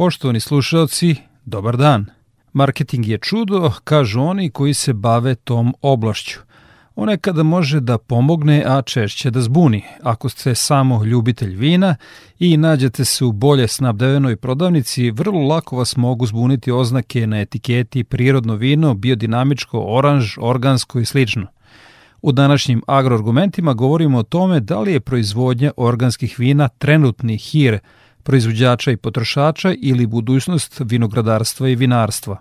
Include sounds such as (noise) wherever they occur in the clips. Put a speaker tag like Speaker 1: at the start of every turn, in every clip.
Speaker 1: Poštovani slušalci, dobar dan. Marketing je čudo, kažu oni koji se bave tom oblašću. On nekada može da pomogne, a češće da zbuni. Ako ste samo ljubitelj vina i nađete se u bolje snabdevenoj prodavnici, vrlo lako vas mogu zbuniti oznake na etiketi prirodno vino, biodinamičko, oranž, organsko i slično. U današnjim agroargumentima govorimo o tome da li je proizvodnja organskih vina trenutni hir proizvođača i potrošača ili budućnost vinogradarstva i vinarstva.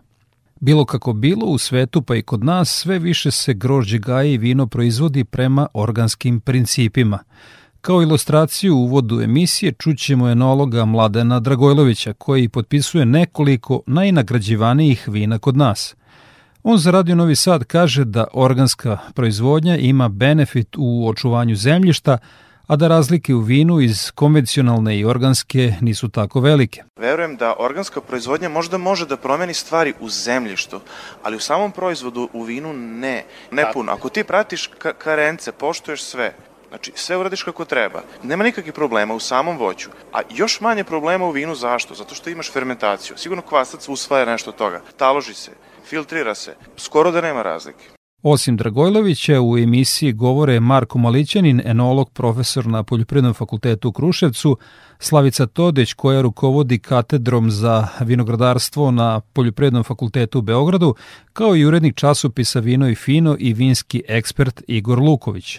Speaker 1: Bilo kako bilo, u svetu pa i kod nas sve više se grožđe gaje i vino proizvodi prema organskim principima. Kao ilustraciju u uvodu emisije čućemo enologa Mladena Dragojlovića koji potpisuje nekoliko najnagrađivanijih vina kod nas. On za Radio Novi Sad kaže da organska proizvodnja ima benefit u očuvanju zemljišta, a da razlike u vinu iz konvencionalne i organske nisu tako velike.
Speaker 2: Verujem da organska proizvodnja možda može da promeni stvari u zemljištu, ali u samom proizvodu u vinu ne. Ne puno. Ako ti pratiš ka karence, poštuješ sve, Znači, sve uradiš kako treba. Nema nikakvih problema u samom voću. A još manje problema u vinu zašto? Zato što imaš fermentaciju. Sigurno kvasac usvaja nešto od toga. Taloži se, filtrira se. Skoro da nema razlike.
Speaker 1: Osim Dragojlovića, u emisiji govore Marko Malićanin, enolog, profesor na Poljoprivrednom fakultetu u Kruševcu, Slavica Todeć, koja rukovodi katedrom za vinogradarstvo na Poljoprivrednom fakultetu u Beogradu, kao i urednik časopisa Vino i Fino i vinski ekspert Igor Luković.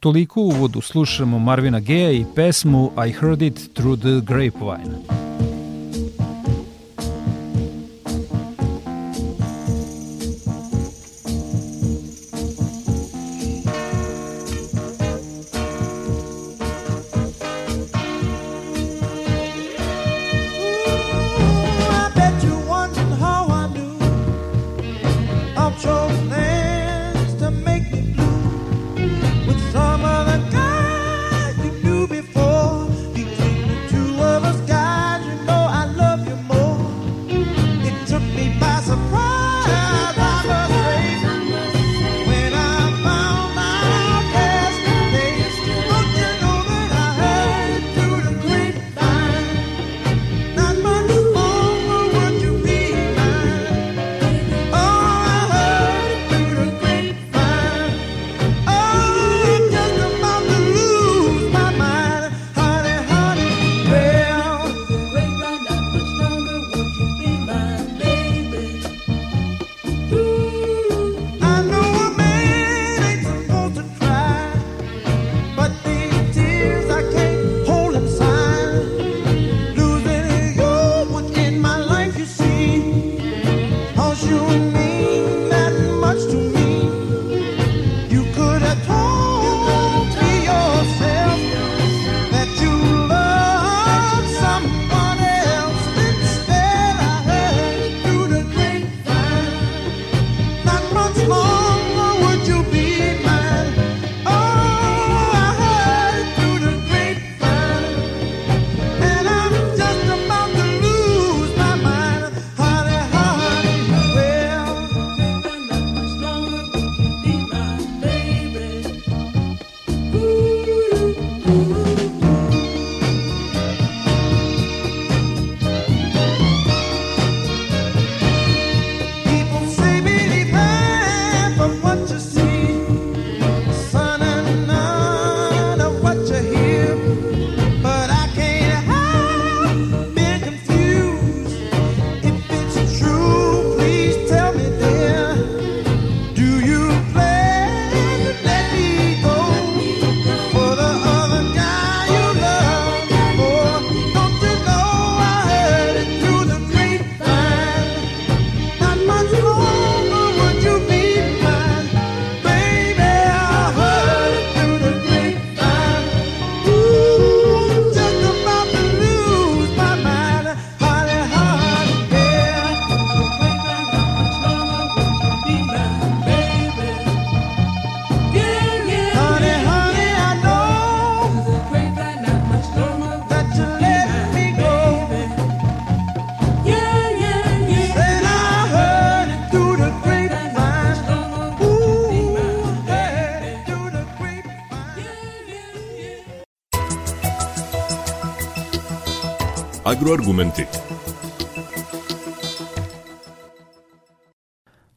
Speaker 1: Toliko u uvodu slušamo Marvina Geja i pesmu I Heard It Through the Grapevine.
Speaker 3: Agroargumenti.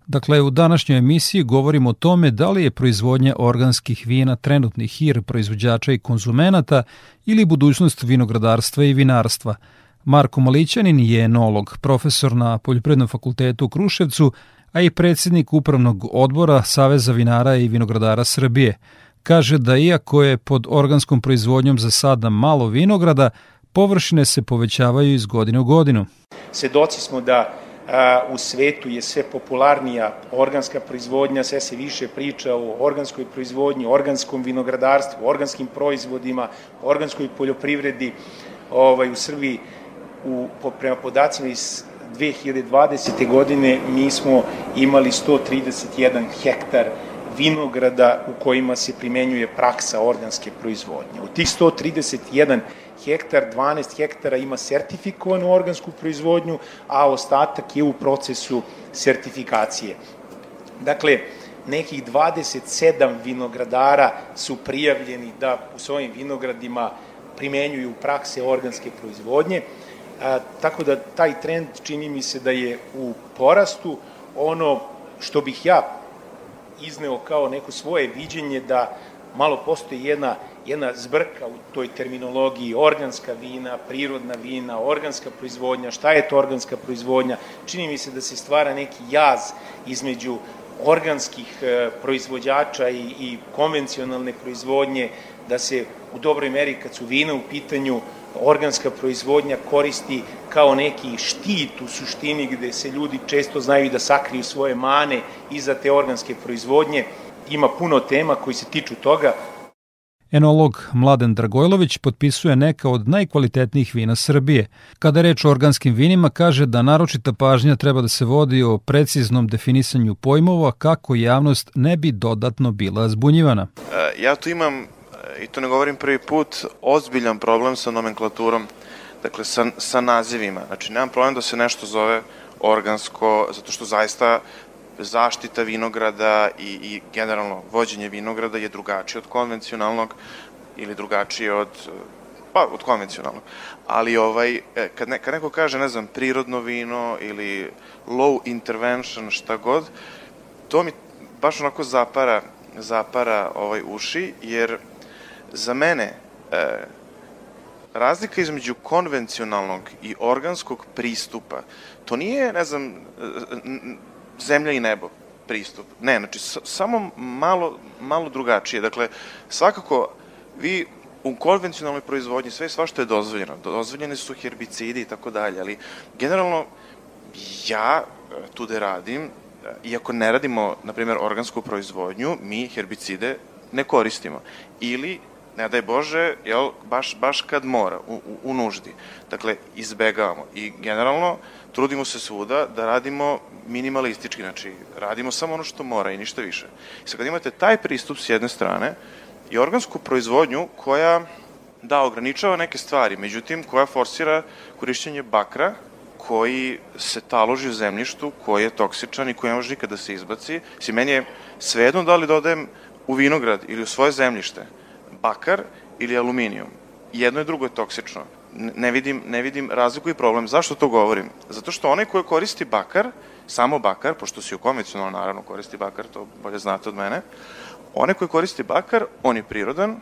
Speaker 1: Dakle, u današnjoj emisiji govorimo o tome da li je proizvodnja organskih vina trenutni hir proizvođača i konzumenata ili budućnost vinogradarstva i vinarstva. Marko Malićanin je enolog, profesor na Poljoprednom fakultetu u Kruševcu, a i predsjednik upravnog odbora Saveza vinara i vinogradara Srbije. Kaže da iako je pod organskom proizvodnjom za sada malo vinograda, površine se povećavaju iz godine u godinu.
Speaker 4: Sedoci smo da a, u svetu je sve popularnija organska proizvodnja, sve se više priča o organskoj proizvodnji, organskom vinogradarstvu, organskim proizvodima, organskoj poljoprivredi ovaj, u Srbiji. U, prema podacima iz 2020. godine mi smo imali 131 hektar vinograda u kojima se primenjuje praksa organske proizvodnje. U tih 131 hektar, 12 hektara ima sertifikovanu organsku proizvodnju, a ostatak je u procesu sertifikacije. Dakle, nekih 27 vinogradara su prijavljeni da u svojim vinogradima primenjuju prakse organske proizvodnje, a, tako da taj trend čini mi se da je u porastu. Ono što bih ja izneo kao neko svoje viđenje da malo postoji jedna jedna zbrka u toj terminologiji, organska vina, prirodna vina, organska proizvodnja, šta je to organska proizvodnja, čini mi se da se stvara neki jaz između organskih e, proizvođača i, i konvencionalne proizvodnje, da se u dobroj meri kad su vina u pitanju organska proizvodnja koristi kao neki štit u suštini gde se ljudi često znaju da sakriju svoje mane iza te organske proizvodnje. Ima puno tema koji se tiču toga,
Speaker 1: Enolog Mladen Dragojlović potpisuje neka od najkvalitetnijih vina Srbije. Kada reč o organskim vinima, kaže da naročita pažnja treba da se vodi o preciznom definisanju pojmova kako javnost ne bi dodatno bila zbunjivana.
Speaker 2: E, ja tu imam, e, i to ne govorim prvi put, ozbiljan problem sa nomenklaturom, dakle sa, sa nazivima. Znači, nemam problem da se nešto zove organsko, zato što zaista zaštita vinograda i, i generalno vođenje vinograda je drugačije od konvencionalnog ili drugačije od pa od konvencionalnog. Ali ovaj e, kad, ne, kad neko kaže, ne znam, prirodno vino ili low intervention, šta god, to mi baš onako zapara zapara ovaj uši jer za mene e, razlika između konvencionalnog i organskog pristupa to nije, ne znam, zemlja i nebo pristup. Ne, znači samo malo, malo drugačije. Dakle, svakako vi u konvencionalnoj proizvodnji sve svašta je dozvoljeno. Dozvoljene su herbicidi i tako dalje, ali generalno ja e, tu da radim, e, iako ne radimo, na primjer, organsku proizvodnju, mi herbicide ne koristimo. Ili, ne daj Bože, jel, baš, baš kad mora, u, u, u nuždi. Dakle, izbegavamo. I generalno, trudimo se svuda da radimo minimalistički, znači radimo samo ono što mora i ništa više. I sad kad imate taj pristup s jedne strane i organsku proizvodnju koja da ograničava neke stvari, međutim koja forsira korišćenje bakra koji se taloži u zemljištu, koji je toksičan i koji ne može nikada da se izbaci. Si meni je svejedno da li dodajem u vinograd ili u svoje zemljište bakar ili aluminijum. Jedno i drugo je toksično ne vidim, ne vidim razliku i problem. Zašto to govorim? Zato što onaj koji koristi bakar, samo bakar, pošto si u konvencionalno naravno koristi bakar, to bolje znate od mene, onaj koji koristi bakar, on je prirodan,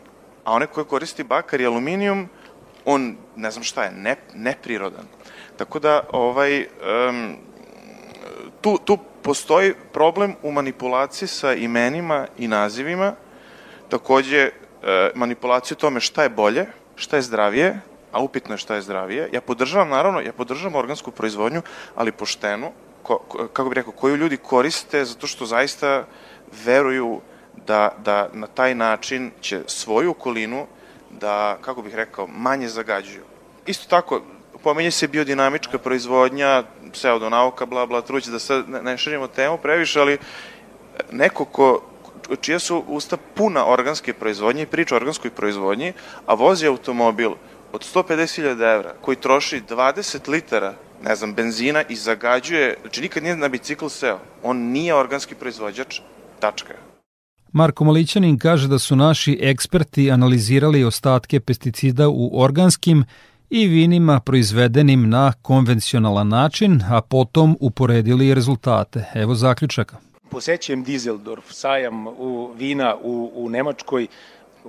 Speaker 2: a onaj koji koristi bakar i aluminijum, on, ne znam šta je, ne, neprirodan. Tako da, ovaj, um, tu, tu postoji problem u manipulaciji sa imenima i nazivima, takođe manipulaciju tome šta je bolje, šta je zdravije, a upitno je šta je zdravije. Ja podržavam, naravno, ja podržavam organsku proizvodnju, ali poštenu, ko, ko, kako bih rekao, koju ljudi koriste zato što zaista veruju da, da na taj način će svoju okolinu da, kako bih rekao, manje zagađuju. Isto tako, pomenje se biodinamička proizvodnja, pseudonauka, bla, bla, truć da sad ne, ne širimo temu previše, ali neko ko, čija su usta puna organske proizvodnje i priča o organskoj proizvodnji, a vozi automobil od 150.000 evra koji troši 20 litara ne znam, benzina i zagađuje, znači nikad nije na bicikl seo. On nije organski proizvođač, tačka.
Speaker 1: Marko Malićanin kaže da su naši eksperti analizirali ostatke pesticida u organskim i vinima proizvedenim na konvencionalan način, a potom uporedili rezultate. Evo zaključaka.
Speaker 4: Posećujem Dizeldorf, sajam u vina u, u Nemačkoj,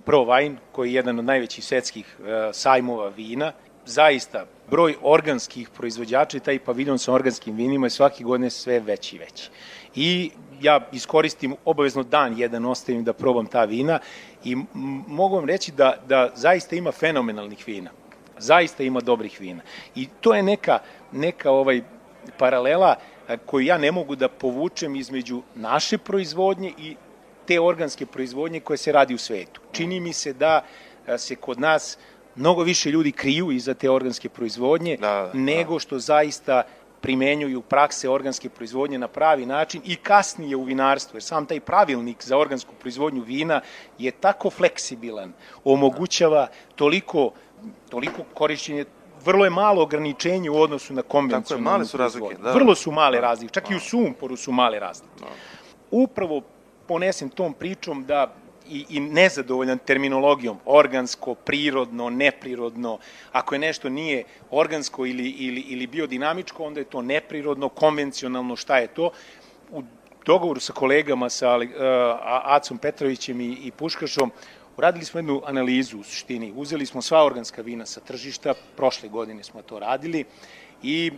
Speaker 4: Pro Wine, koji je jedan od najvećih svetskih e, sajmova vina. Zaista, broj organskih proizvođača i taj paviljon sa organskim vinima je svaki godine sve veći i veći. I ja iskoristim obavezno dan jedan ostavim da probam ta vina i mogu vam reći da, da zaista ima fenomenalnih vina. Zaista ima dobrih vina. I to je neka, neka ovaj paralela koju ja ne mogu da povučem između naše proizvodnje i te organske proizvodnje koje se radi u svetu. Čini mi se da se kod nas mnogo više ljudi kriju iza te organske proizvodnje da, da, nego što zaista primenjuju prakse organske proizvodnje na pravi način i kasnije u vinarstvu, jer sam taj pravilnik za organsku proizvodnju vina je tako fleksibilan, omogućava toliko, toliko korišćenje vrlo je malo ograničenje u odnosu na konvencionalnu Tako je,
Speaker 2: male su razlike.
Speaker 4: Da. Vrlo su male da. razlike, čak da. i u sumporu su male razlike. Da. Upravo ponesem tom pričom da i, i nezadovoljan terminologijom, organsko, prirodno, neprirodno. Ako je nešto nije organsko ili, ili, ili biodinamičko, onda je to neprirodno, konvencionalno, šta je to? U dogovoru sa kolegama, sa uh, Acom Petrovićem i, i Puškašom, uradili smo jednu analizu u suštini. Uzeli smo sva organska vina sa tržišta, prošle godine smo to radili i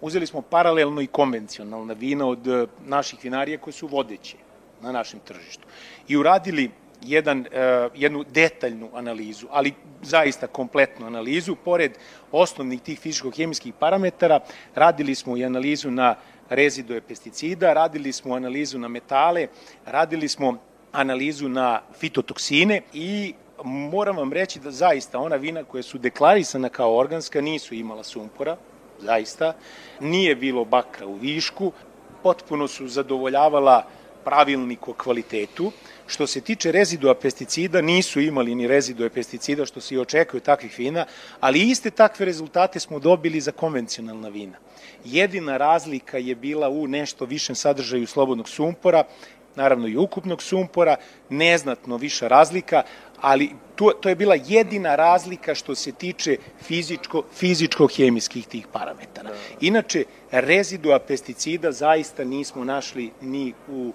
Speaker 4: uzeli smo paralelno i konvencionalna vina od naših vinarija koje su vodeće na našem tržištu. I uradili jedan, uh, jednu detaljnu analizu, ali zaista kompletnu analizu. Pored osnovnih tih fizičko-hemijskih parametara, radili smo i analizu na rezidue pesticida, radili smo analizu na metale, radili smo analizu na fitotoksine i moram vam reći da zaista ona vina koja su deklarisana kao organska nisu imala sumpora, zaista, nije bilo bakra u višku, potpuno su zadovoljavala pravilnik o kvalitetu. Što se tiče rezidua pesticida, nisu imali ni rezidue pesticida, što se i očekuje takvih vina, ali iste takve rezultate smo dobili za konvencionalna vina. Jedina razlika je bila u nešto višem sadržaju slobodnog sumpora, naravno i ukupnog sumpora, neznatno viša razlika, ali to, to je bila jedina razlika što se tiče fizičko, fizičko-hemijskih tih parametara. Inače, rezidua pesticida zaista nismo našli ni u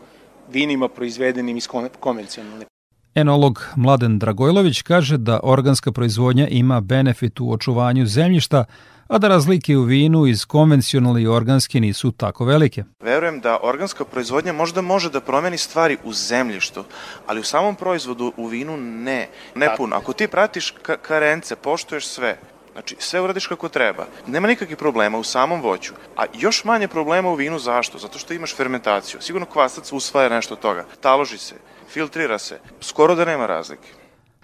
Speaker 4: vinima proizvedenim iz konvencionalne.
Speaker 1: Enolog Mladen Dragojlović kaže da organska proizvodnja ima benefit u očuvanju zemljišta, a da razlike u vinu iz konvencionalne i organske nisu tako velike.
Speaker 2: Verujem da organska proizvodnja možda može da promeni stvari u zemljištu, ali u samom proizvodu u vinu ne. Ne puno. Ako ti pratiš ka karence, poštuješ sve, Znači, sve uradiš kako treba. Nema nikakvih problema u samom voću. A još manje problema u vinu zašto? Zato što imaš fermentaciju. Sigurno kvasac usvaja nešto od toga. Taloži se, filtrira se. Skoro da nema razlike.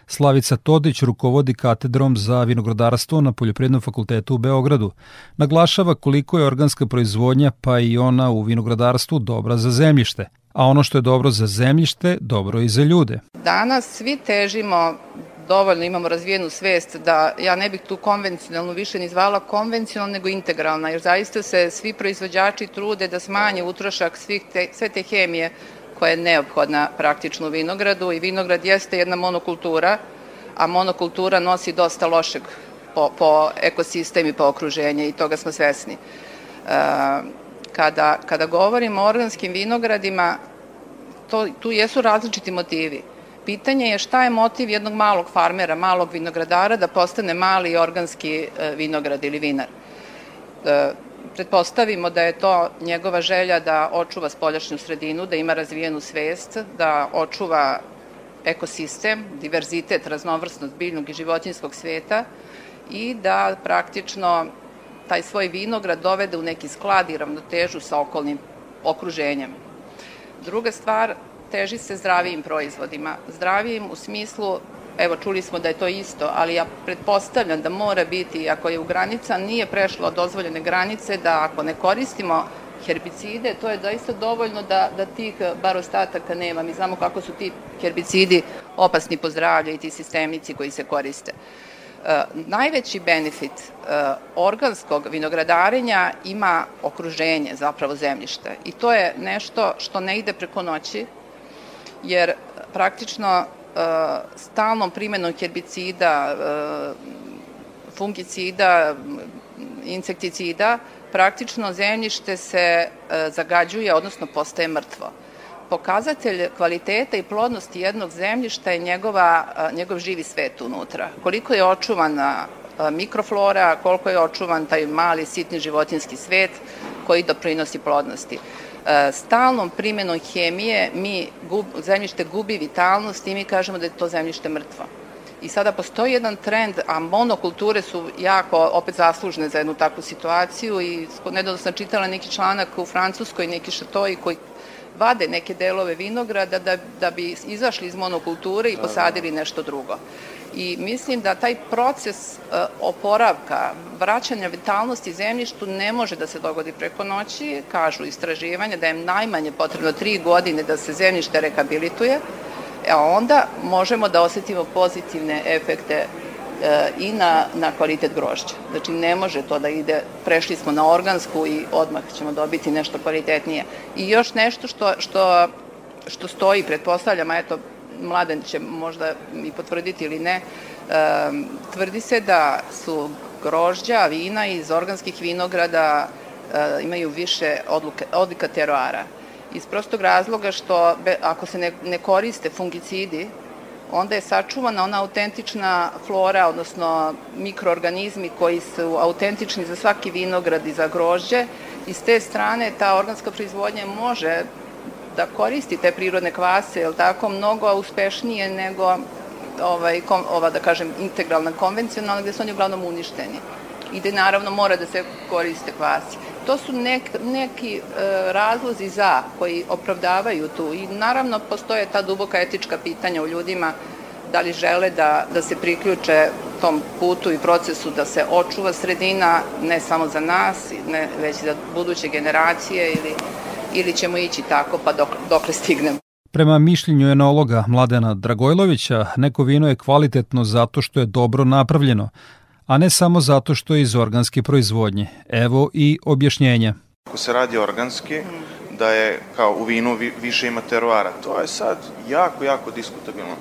Speaker 1: Slavica Todić rukovodi katedrom za vinogradarstvo na Poljoprivrednom fakultetu u Beogradu. Naglašava koliko je organska proizvodnja pa i ona u vinogradarstvu dobra za zemljište. A ono što je dobro za zemljište, dobro i za ljude.
Speaker 5: Danas svi težimo dovoljno imamo razvijenu svest da ja ne bih tu konvencionalnu više ni zvala konvencionalna nego integralna, jer zaista se svi proizvođači trude da smanje utrošak svih te, sve te hemije koja je neophodna praktično u vinogradu i vinograd jeste jedna monokultura, a monokultura nosi dosta lošeg po, po ekosistem i po okruženje i toga smo svesni. E, kada, kada govorimo o organskim vinogradima, to, tu jesu različiti motivi. Pitanje je šta je motiv jednog malog farmera, malog vinogradara da postane mali organski e, vinograd ili vinar. Pretpostavimo da je to njegova želja da očuva spoljašnju sredinu, da ima razvijenu svest, da očuva ekosistem, diverzitet, raznovrsnost biljnog i životinskog sveta i da praktično taj svoj vinograd dovede u neki sklad i ravnotežu sa okolnim okruženjem. Druga stvar, teži se zdravijim proizvodima. Zdravijim u smislu evo čuli smo da je to isto, ali ja pretpostavljam da mora biti, ako je u granica nije prešlo dozvoljene granice, da ako ne koristimo herbicide, to je doista dovoljno da, da tih bar ostataka nema. Mi znamo kako su ti herbicidi opasni po zdravlje i ti sistemici koji se koriste. E, najveći benefit e, organskog vinogradarenja ima okruženje, zapravo zemljište. I to je nešto što ne ide preko noći, jer praktično stalnom primenom herbicida, e, fungicida, insekticida, praktično zemljište se e, zagađuje, odnosno postaje mrtvo. Pokazatelj kvaliteta i plodnosti jednog zemljišta je njegova, e, njegov živi svet unutra. Koliko je očuvana mikroflora, koliko je očuvan taj mali sitni životinski svet koji doprinosi plodnosti. Stalnom primjenom hemije mi gub, zemljište gubi vitalnost i mi kažemo da je to zemljište mrtvo. I sada postoji jedan trend, a monokulture su jako opet zaslužne za jednu takvu situaciju i nedavno sam čitala neki članak u Francuskoj, neki šatoji koji vade neke delove vinograda da, da bi izašli iz monokulture i da, posadili da. nešto drugo. I mislim da taj proces uh, oporavka, vraćanja vitalnosti zemljištu ne može da se dogodi preko noći, kažu istraživanja da je najmanje potrebno tri godine da se zemljište rekabilituje, a onda možemo da osetimo pozitivne efekte e, i na, na kvalitet grožđa. Znači ne može to da ide, prešli smo na organsku i odmah ćemo dobiti nešto kvalitetnije. I još nešto što, što, što stoji, pretpostavljam, eto, mladen će možda i potvrditi ili ne, tvrdi se da su grožđa, vina iz organskih vinograda e, imaju više odluke, odlika teroara. Iz prostog razloga što ako se ne, ne koriste fungicidi, onda je sačuvana ona autentična flora, odnosno mikroorganizmi koji su autentični za svaki vinograd i za grožđe. I s te strane ta organska proizvodnja može da koristi te prirodne kvase, je tako, mnogo uspešnije nego ovaj, kom, ova, da kažem, integralna, konvencionalna, gde su oni uglavnom uništeni. I gde naravno mora da se koriste kvasi to su nek, neki e, razlozi za koji opravdavaju tu i naravno postoje ta duboka etička pitanja u ljudima da li žele da, da se priključe tom putu i procesu da se očuva sredina ne samo za nas, ne, već za buduće generacije ili, ili ćemo ići tako pa dok, dokle stignemo.
Speaker 1: Prema mišljenju enologa Mladena Dragojlovića, neko vino je kvalitetno zato što je dobro napravljeno, a ne samo zato što je iz organske proizvodnje. Evo i objašnjenja.
Speaker 2: Ako se radi organski, da je kao u vinu više ima teruara. To je sad jako, jako diskutabilno.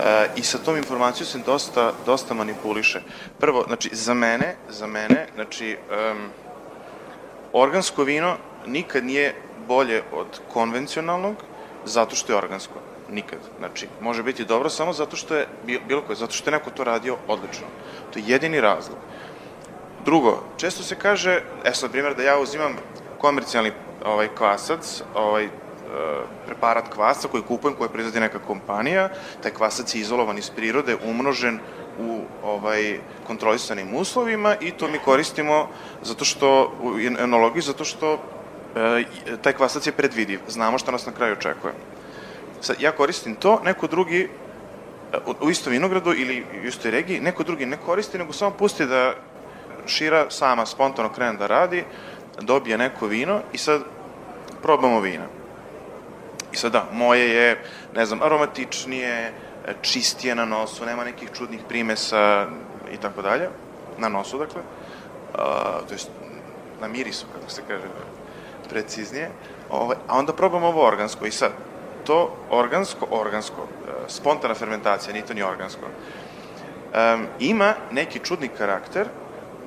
Speaker 2: E, I sa tom informacijom se dosta, dosta manipuliše. Prvo, znači, za mene, za mene, znači, um, organsko vino nikad nije bolje od konvencionalnog zato što je organsko. Nikad. Znači, može biti dobro samo zato što je, bilo koje, zato što je neko to radio odlično. To je jedini razlog. Drugo, često se kaže, e sad, primjer, da ja uzimam komercijalni ovaj kvasac, ovaj e, preparat kvasa koji kupujem, koji proizvodi neka kompanija, taj kvasac je izolovan iz prirode, umnožen u ovaj kontrolisanim uslovima i to mi koristimo zato što u enologiji zato što taj kvasac je predvidiv. Znamo šta nas na kraju očekuje. Sad, ja koristim to, neko drugi u istom vinogradu ili u istoj regiji, neko drugi ne koristi, nego samo pusti da šira sama spontano krene da radi, dobije neko vino i sad probamo vina. I sad da, moje je, ne znam, aromatičnije, čistije na nosu, nema nekih čudnih primesa i tako dalje, na nosu dakle, uh, to jest na mirisu, kako se kaže preciznije, ovaj, a onda probamo ovo organsko i sad, to organsko, organsko, e, spontana fermentacija, nije to ni organsko, um, ima neki čudni karakter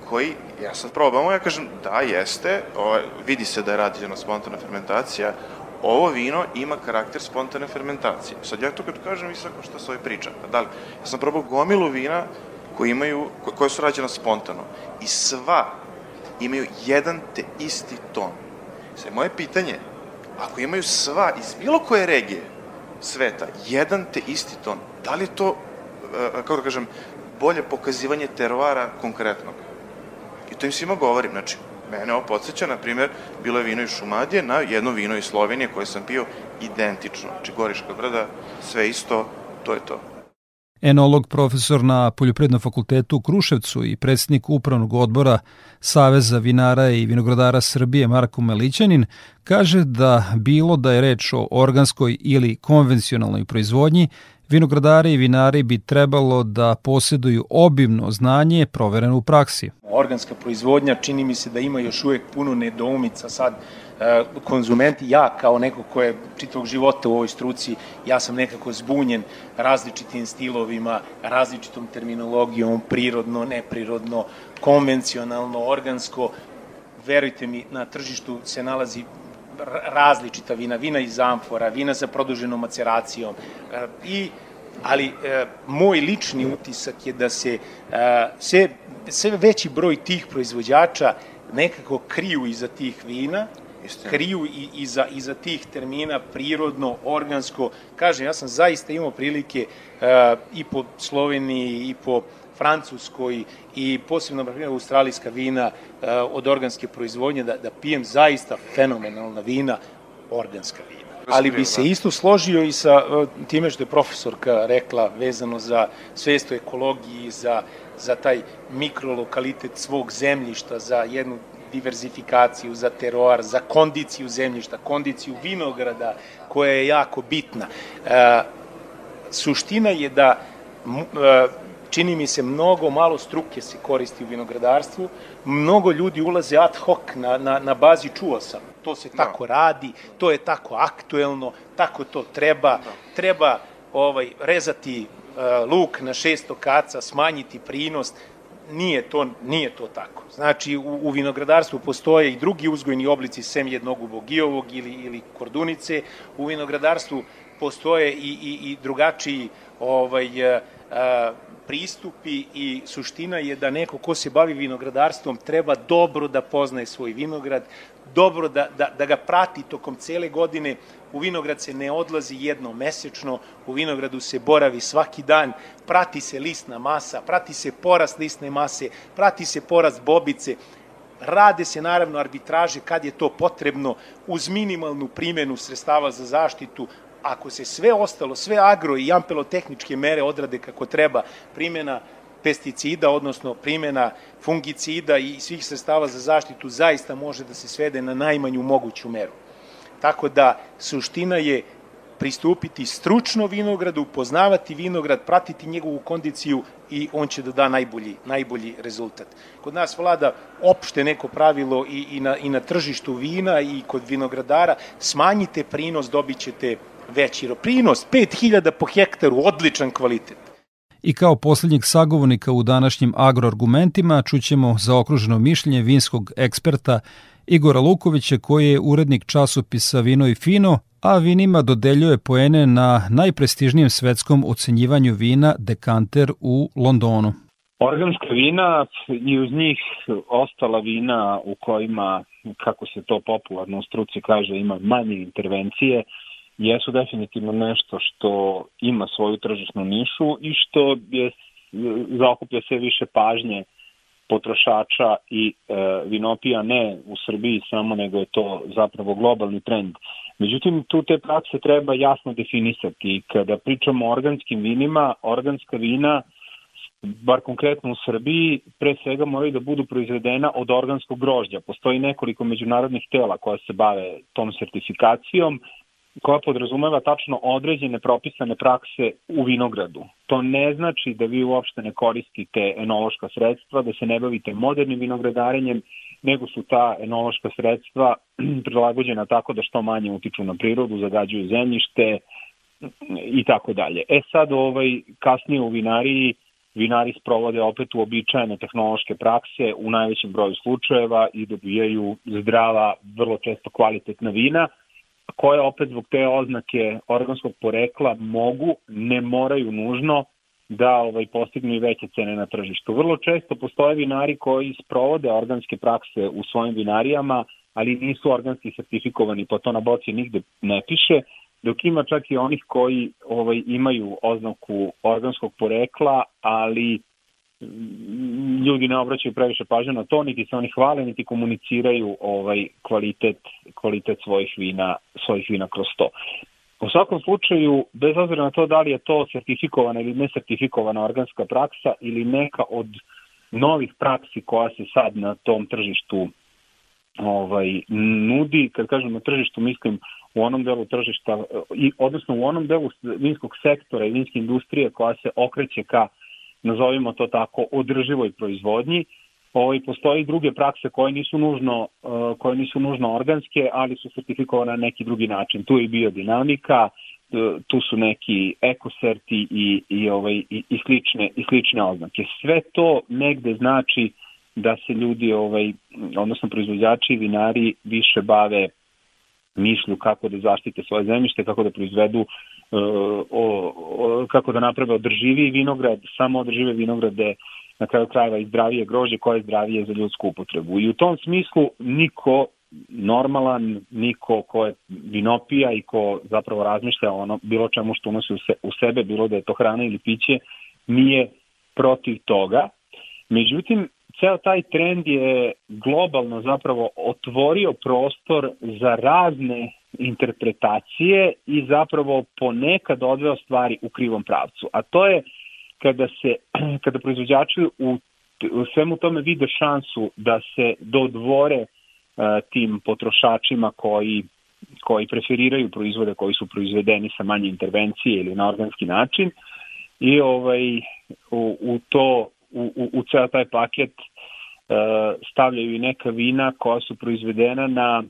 Speaker 2: koji, ja sad probamo, ja kažem, da, jeste, ovo, vidi se da je rađena spontana fermentacija, ovo vino ima karakter spontane fermentacije. Sad ja to kad kažem, mislim šta se ovaj priča. Da li, ja sam probao gomilu vina koji imaju, koje su rađena spontano i sva imaju jedan te isti ton. Sve moje pitanje ako imaju sva iz bilo koje regije sveta jedan te isti ton, da li to, e, kako da kažem, bolje pokazivanje teroara konkretnog? I to im svima govorim, znači, mene ovo podsjeća, na primjer, bilo je vino iz Šumadije na jedno vino iz Slovenije koje sam pio identično. Znači, Goriška brda, sve isto, to je to.
Speaker 1: Enolog profesor na Poljoprednom fakultetu u Kruševcu i predsednik upravnog odbora Saveza vinara i vinogradara Srbije Marko Melićanin kaže da bilo da je reč o organskoj ili konvencionalnoj proizvodnji, vinogradari i vinari bi trebalo da posjeduju obimno znanje provereno u praksi.
Speaker 4: Organska proizvodnja čini mi se da ima još uvek puno nedoumica sad e, konzumenti, ja kao neko ko je čitavog života u ovoj struci, ja sam nekako zbunjen različitim stilovima, različitom terminologijom, prirodno, neprirodno, konvencionalno, organsko. Verujte mi, na tržištu se nalazi različita vina, vina iz amfora, vina sa produženom maceracijom e, i ali e, moj lični utisak je da se sve veći broj tih proizvođača nekako kriju iza tih vina, Istina. kriju i iza, iza tih termina prirodno, organsko. Kažem, ja sam zaista imao prilike e, i po Sloveniji i po Francuskoj i posebno, na primjer, australijska vina e, od organske proizvodnje, da, da pijem zaista fenomenalna vina, organska vina ali bi se isto složio i sa e, time što je profesorka rekla vezano za svest o ekologiji, za, za taj mikrolokalitet svog zemljišta, za jednu diverzifikaciju, za teroar, za kondiciju zemljišta, kondiciju vinograda koja je jako bitna. E, suština je da e, čini mi se mnogo malo struke se koristi u vinogradarstvu, mnogo ljudi ulaze ad hoc na, na, na bazi čuo sam, to se da. tako radi, to je tako aktuelno, tako to treba, da. treba ovaj rezati uh, luk na 600 kaca, smanjiti prinos, nije to, nije to tako. Znači, u, u vinogradarstvu postoje i drugi uzgojni oblici sem jednog gijovog ili, ili kordunice. U vinogradarstvu postoje i, i, i drugačiji ovaj, uh, pristupi i suština je da neko ko se bavi vinogradarstvom treba dobro da poznaje svoj vinograd, dobro da, da, da ga prati tokom cele godine. U vinograd se ne odlazi jedno mesečno, u vinogradu se boravi svaki dan, prati se listna masa, prati se porast listne mase, prati se porast bobice, Rade se naravno arbitraže kad je to potrebno uz minimalnu primenu sredstava za zaštitu, ako se sve ostalo, sve agro i ampelotehničke mere odrade kako treba, primjena pesticida, odnosno primjena fungicida i svih sredstava za zaštitu zaista može da se svede na najmanju moguću meru. Tako da suština je pristupiti stručno vinogradu, poznavati vinograd, pratiti njegovu kondiciju i on će da da najbolji, najbolji rezultat. Kod nas vlada opšte neko pravilo i, i, na, i na tržištu vina i kod vinogradara, smanjite prinos, dobit ćete veći prinos, 5000 po hektaru, odličan kvalitet.
Speaker 1: I kao poslednjeg sagovornika u današnjim agroargumentima čućemo zaokruženo mišljenje vinskog eksperta Igora Lukovića koji je urednik časopisa Vino i Fino, a vinima dodeljuje poene na najprestižnijem svetskom ocenjivanju vina Dekanter u Londonu.
Speaker 6: Organska vina i uz njih ostala vina u kojima, kako se to popularno u struci kaže, ima manje intervencije, jesu definitivno nešto što ima svoju tržišnu nišu i što je zaokuplja sve više pažnje potrošača i e, vinopija ne u Srbiji samo, nego je to zapravo globalni trend. Međutim, tu te prakse treba jasno definisati. Kada pričamo o organskim vinima, organska vina, bar konkretno u Srbiji, pre svega moraju da budu proizvedena od organskog grožđa. Postoji nekoliko međunarodnih tela koja se bave tom sertifikacijom koja podrazumeva tačno određene propisane prakse u vinogradu. To ne znači da vi uopšte ne koristite enološka sredstva, da se ne bavite modernim vinogradarenjem, nego su ta enološka sredstva (clears throat) prilagođena tako da što manje utiču na prirodu, zagađuju zemljište i tako dalje. E sad, ovaj, kasnije u vinariji vinari sprovode opet uobičajene tehnološke prakse u najvećem broju slučajeva i dobijaju zdrava, vrlo često kvalitetna vina, koje opet zbog te oznake organskog porekla mogu, ne moraju nužno da ovaj postignu i veće cene na tržištu. Vrlo često postoje vinari koji sprovode organske prakse u svojim vinarijama, ali nisu organski sertifikovani, pa to na boci nigde ne piše, dok ima čak i onih koji ovaj imaju oznaku organskog porekla, ali ljudi ne obraćaju previše pažnje na to, niti se oni hvale, niti komuniciraju ovaj kvalitet, kvalitet svojih vina, svojih vina kroz to. U svakom slučaju, bez obzira na to da li je to sertifikovana ili nesertifikovana organska praksa ili neka od novih praksi koja se sad na tom tržištu ovaj nudi, kad kažem na tržištu mislim u onom delu tržišta i odnosno u onom delu vinskog sektora i vinske industrije koja se okreće ka nazovimo to tako, održivoj proizvodnji, Ovaj postoji druge prakse koje nisu nužno uh, koje nisu nužno organske, ali su sertifikovane na neki drugi način. Tu je biodinamika, tu su neki ekoserti i i ovaj i, i slične i slične oznake. Sve to negde znači da se ljudi ovaj odnosno proizvođači i vinari više bave mišlju kako da zaštite svoje zemljište, kako da proizvedu uh, o, o, kako da naprave održivi vinograd, samo održive vinograde na kraju krajeva i zdravije grožđe koje je zdravije za ljudsku upotrebu. I u tom smislu niko normalan, niko ko je vinopija i ko zapravo razmišlja ono bilo čemu što unosi u sebe, bilo da je to hrana ili piće, nije protiv toga. Međutim, ceo taj trend je globalno zapravo otvorio prostor za razne interpretacije i zapravo ponekad odveo stvari u krivom pravcu. A to je kada se (clears throat) kada proizvođači u, u svemu tome vide šansu da se dodvore uh, tim potrošačima koji koji preferiraju proizvode koji su proizvedeni sa manje intervencije ili na organski način i ovaj u, u to u, u, u ceo taj paket uh, stavljaju i neka vina koja su proizvedena na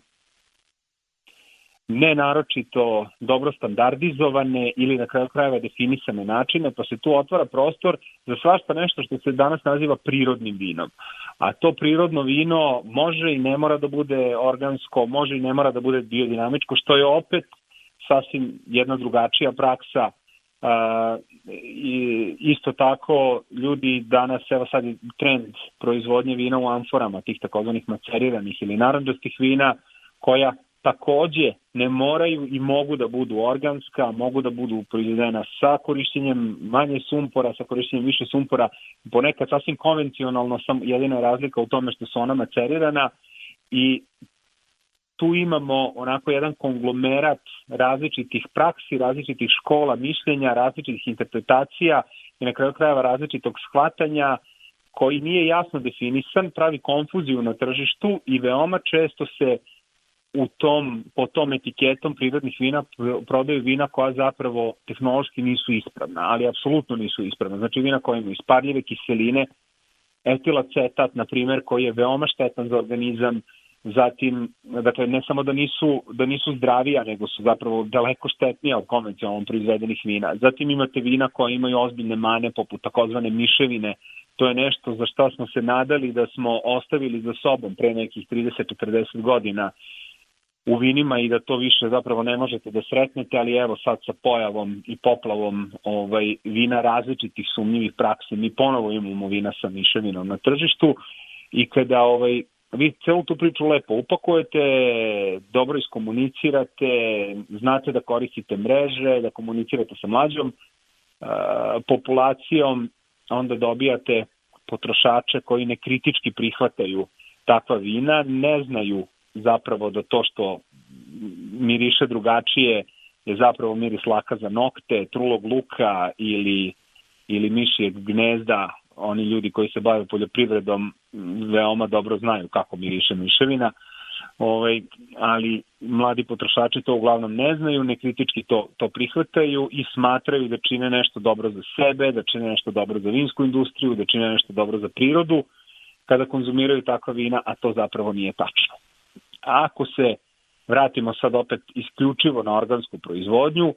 Speaker 6: ne naročito dobro standardizovane ili na kraju krajeva definisane načine, pa se tu otvara prostor za svašta nešto što se danas naziva prirodnim vinom. A to prirodno vino može i ne mora da bude organsko, može i ne mora da bude biodinamičko, što je opet sasvim jedna drugačija praksa Uh, i isto tako ljudi danas, evo sad je trend proizvodnje vina u amforama, tih takozvanih maceriranih ili naranđastih vina, koja takođe ne moraju i mogu da budu organska, mogu da budu proizvedena sa korišćenjem manje sumpora, sa korišćenjem više sumpora, ponekad sasvim konvencionalno, sam jedina razlika u tome što su ona macerirana i tu imamo onako jedan konglomerat različitih praksi, različitih škola mišljenja, različitih interpretacija i na kraju krajeva različitog shvatanja koji nije jasno definisan, pravi konfuziju na tržištu i veoma često se u tom, po tom etiketom prirodnih vina prodaju vina koja zapravo tehnološki nisu ispravna, ali apsolutno nisu ispravna. Znači vina koja imaju isparljive kiseline, etilacetat, na primer, koji je veoma štetan za organizam, zatim, dakle, ne samo da nisu, da nisu zdravija, nego su zapravo daleko štetnija od konvencionalno proizvedenih vina. Zatim imate vina koja imaju ozbiljne mane, poput takozvane miševine, to je nešto za što smo se nadali da smo ostavili za sobom pre nekih 30-40 godina u vinima i da to više zapravo ne možete da sretnete, ali evo sad sa pojavom i poplavom ovaj vina različitih sumnjivih praksi mi ponovo imamo vina sa miševinom na tržištu i kada ovaj vi celu tu priču lepo upakujete, dobro iskomunicirate, znate da koristite mreže, da komunicirate sa mlađom uh, populacijom, onda dobijate potrošače koji ne kritički prihvataju takva vina, ne znaju zapravo da to što miriše drugačije je zapravo miris laka za nokte, trulog luka ili, ili mišijeg gnezda. Oni ljudi koji se bave poljoprivredom veoma dobro znaju kako miriše miševina, ovaj, ali mladi potrošači to uglavnom ne znaju, nekritički to, to prihvataju i smatraju da čine nešto dobro za sebe, da čine nešto dobro za vinsku industriju, da čine nešto dobro za prirodu kada konzumiraju takva vina, a to zapravo nije tačno. Ako se vratimo sad opet isključivo na organsku proizvodnju,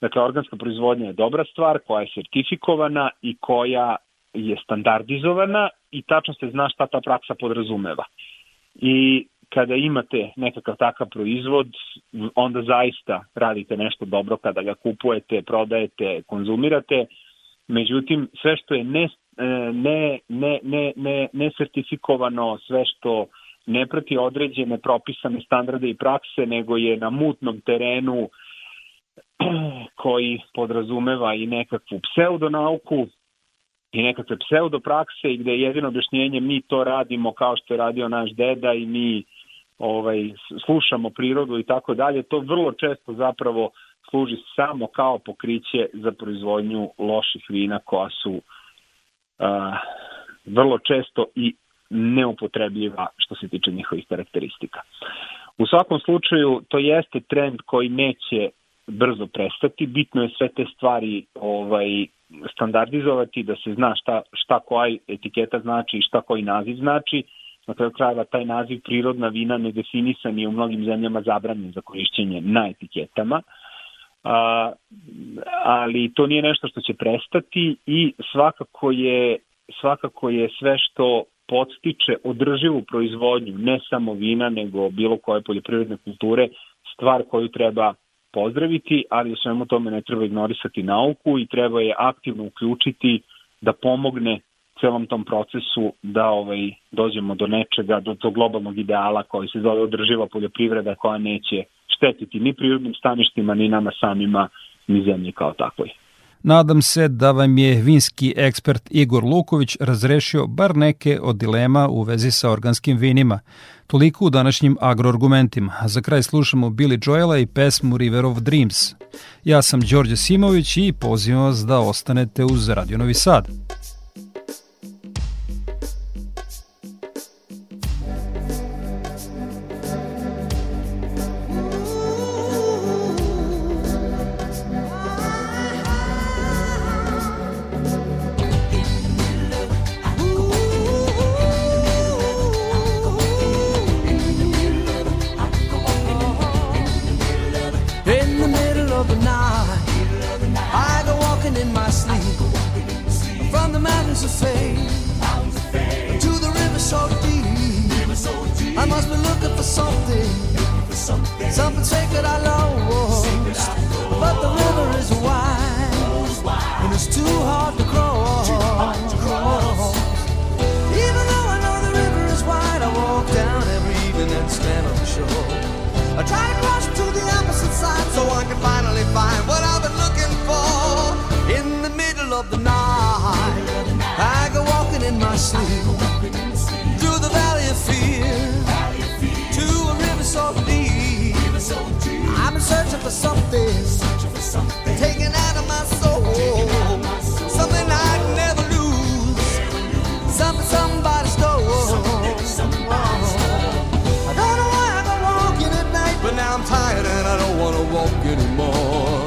Speaker 6: dakle organska proizvodnja je dobra stvar koja je sertifikovana i koja je standardizovana i tačno se zna šta ta praksa podrazumeva. I kada imate nekakav takav proizvod, onda zaista radite nešto dobro kada ga kupujete, prodajete, konzumirate. Međutim, sve što je ne, ne, ne, ne, ne, ne sertifikovano, sve što ne prati određene propisane standarde i prakse, nego je na mutnom terenu (clears throat) koji podrazumeva i nekakvu pseudonauku i nekakve pseudoprakse i gde je jedino objašnjenje mi to radimo kao što je radio naš deda i mi ovaj slušamo prirodu i tako dalje, to vrlo često zapravo služi samo kao pokriće za proizvodnju loših vina koja su uh, vrlo često i neupotrebljiva što se tiče njihovih karakteristika. U svakom slučaju to jeste trend koji neće brzo prestati. Bitno je sve te stvari ovaj standardizovati, da se zna šta, šta koja etiketa znači i šta koji naziv znači. Na kraju krajeva taj naziv prirodna vina nedefinisan je u mnogim zemljama zabranjen za korišćenje na etiketama. A, ali to nije nešto što će prestati i svakako je svakako je sve što podstiče održivu proizvodnju ne samo vina nego bilo koje poljoprivredne kulture stvar koju treba pozdraviti, ali u svemu tome ne treba ignorisati nauku i treba je aktivno uključiti da pomogne celom tom procesu da ovaj dođemo do nečega, do tog globalnog ideala koji se zove održiva poljoprivreda koja neće štetiti ni prirodnim staništima, ni nama samima, ni zemlji kao takvoj.
Speaker 1: Nadam se da vam je vinski ekspert Igor Luković razrešio bar neke od dilema u vezi sa organskim vinima. Toliko u današnjim agroargumentima. Za kraj slušamo Billy Joela i pesmu River of Dreams. Ja sam Đorđe Simović i pozivam vas da ostanete uz Radio Novi Sad.
Speaker 7: something, for something, something sacred I lost. Sacred but the river is wide, and it's too hard to cross. Hard to cross. Even though I know the river is wide, I walk down every evening and stand on the shore. I try to cross to the opposite side so I can finally find what I've been looking for in the middle of the night. searching for something, searching for something. Taking, out of my soul, out of my soul. something I can never lose, something somebody stole. Something somebody stole. I don't know why I go walking at night, but now I'm tired and I don't want to walk anymore.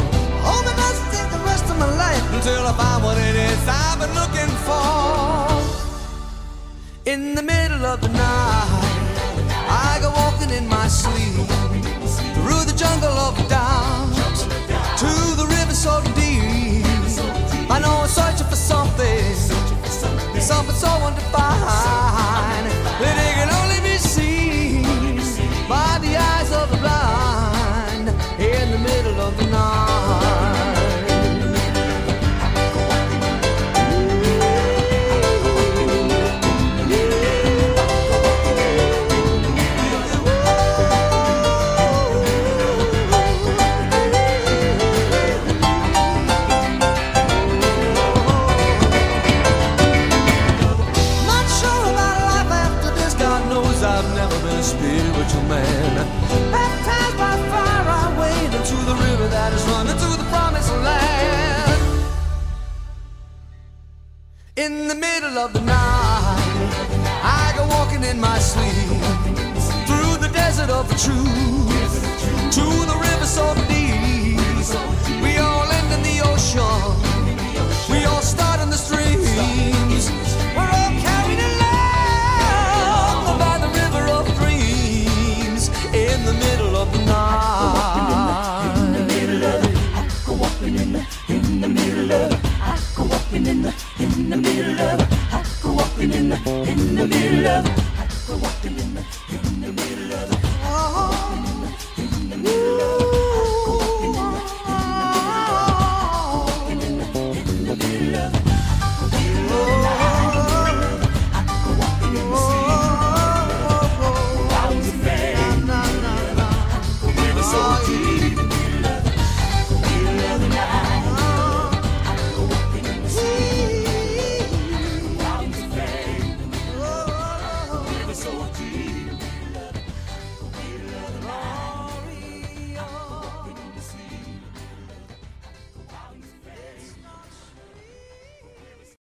Speaker 7: Only must take the rest of my life until I find what it is I've been looking for. In the middle of the night, I go walking in my sleep jungle of doubt. middle of the night. I go walking in my sleep through the desert of the truth to the river so. Walking in the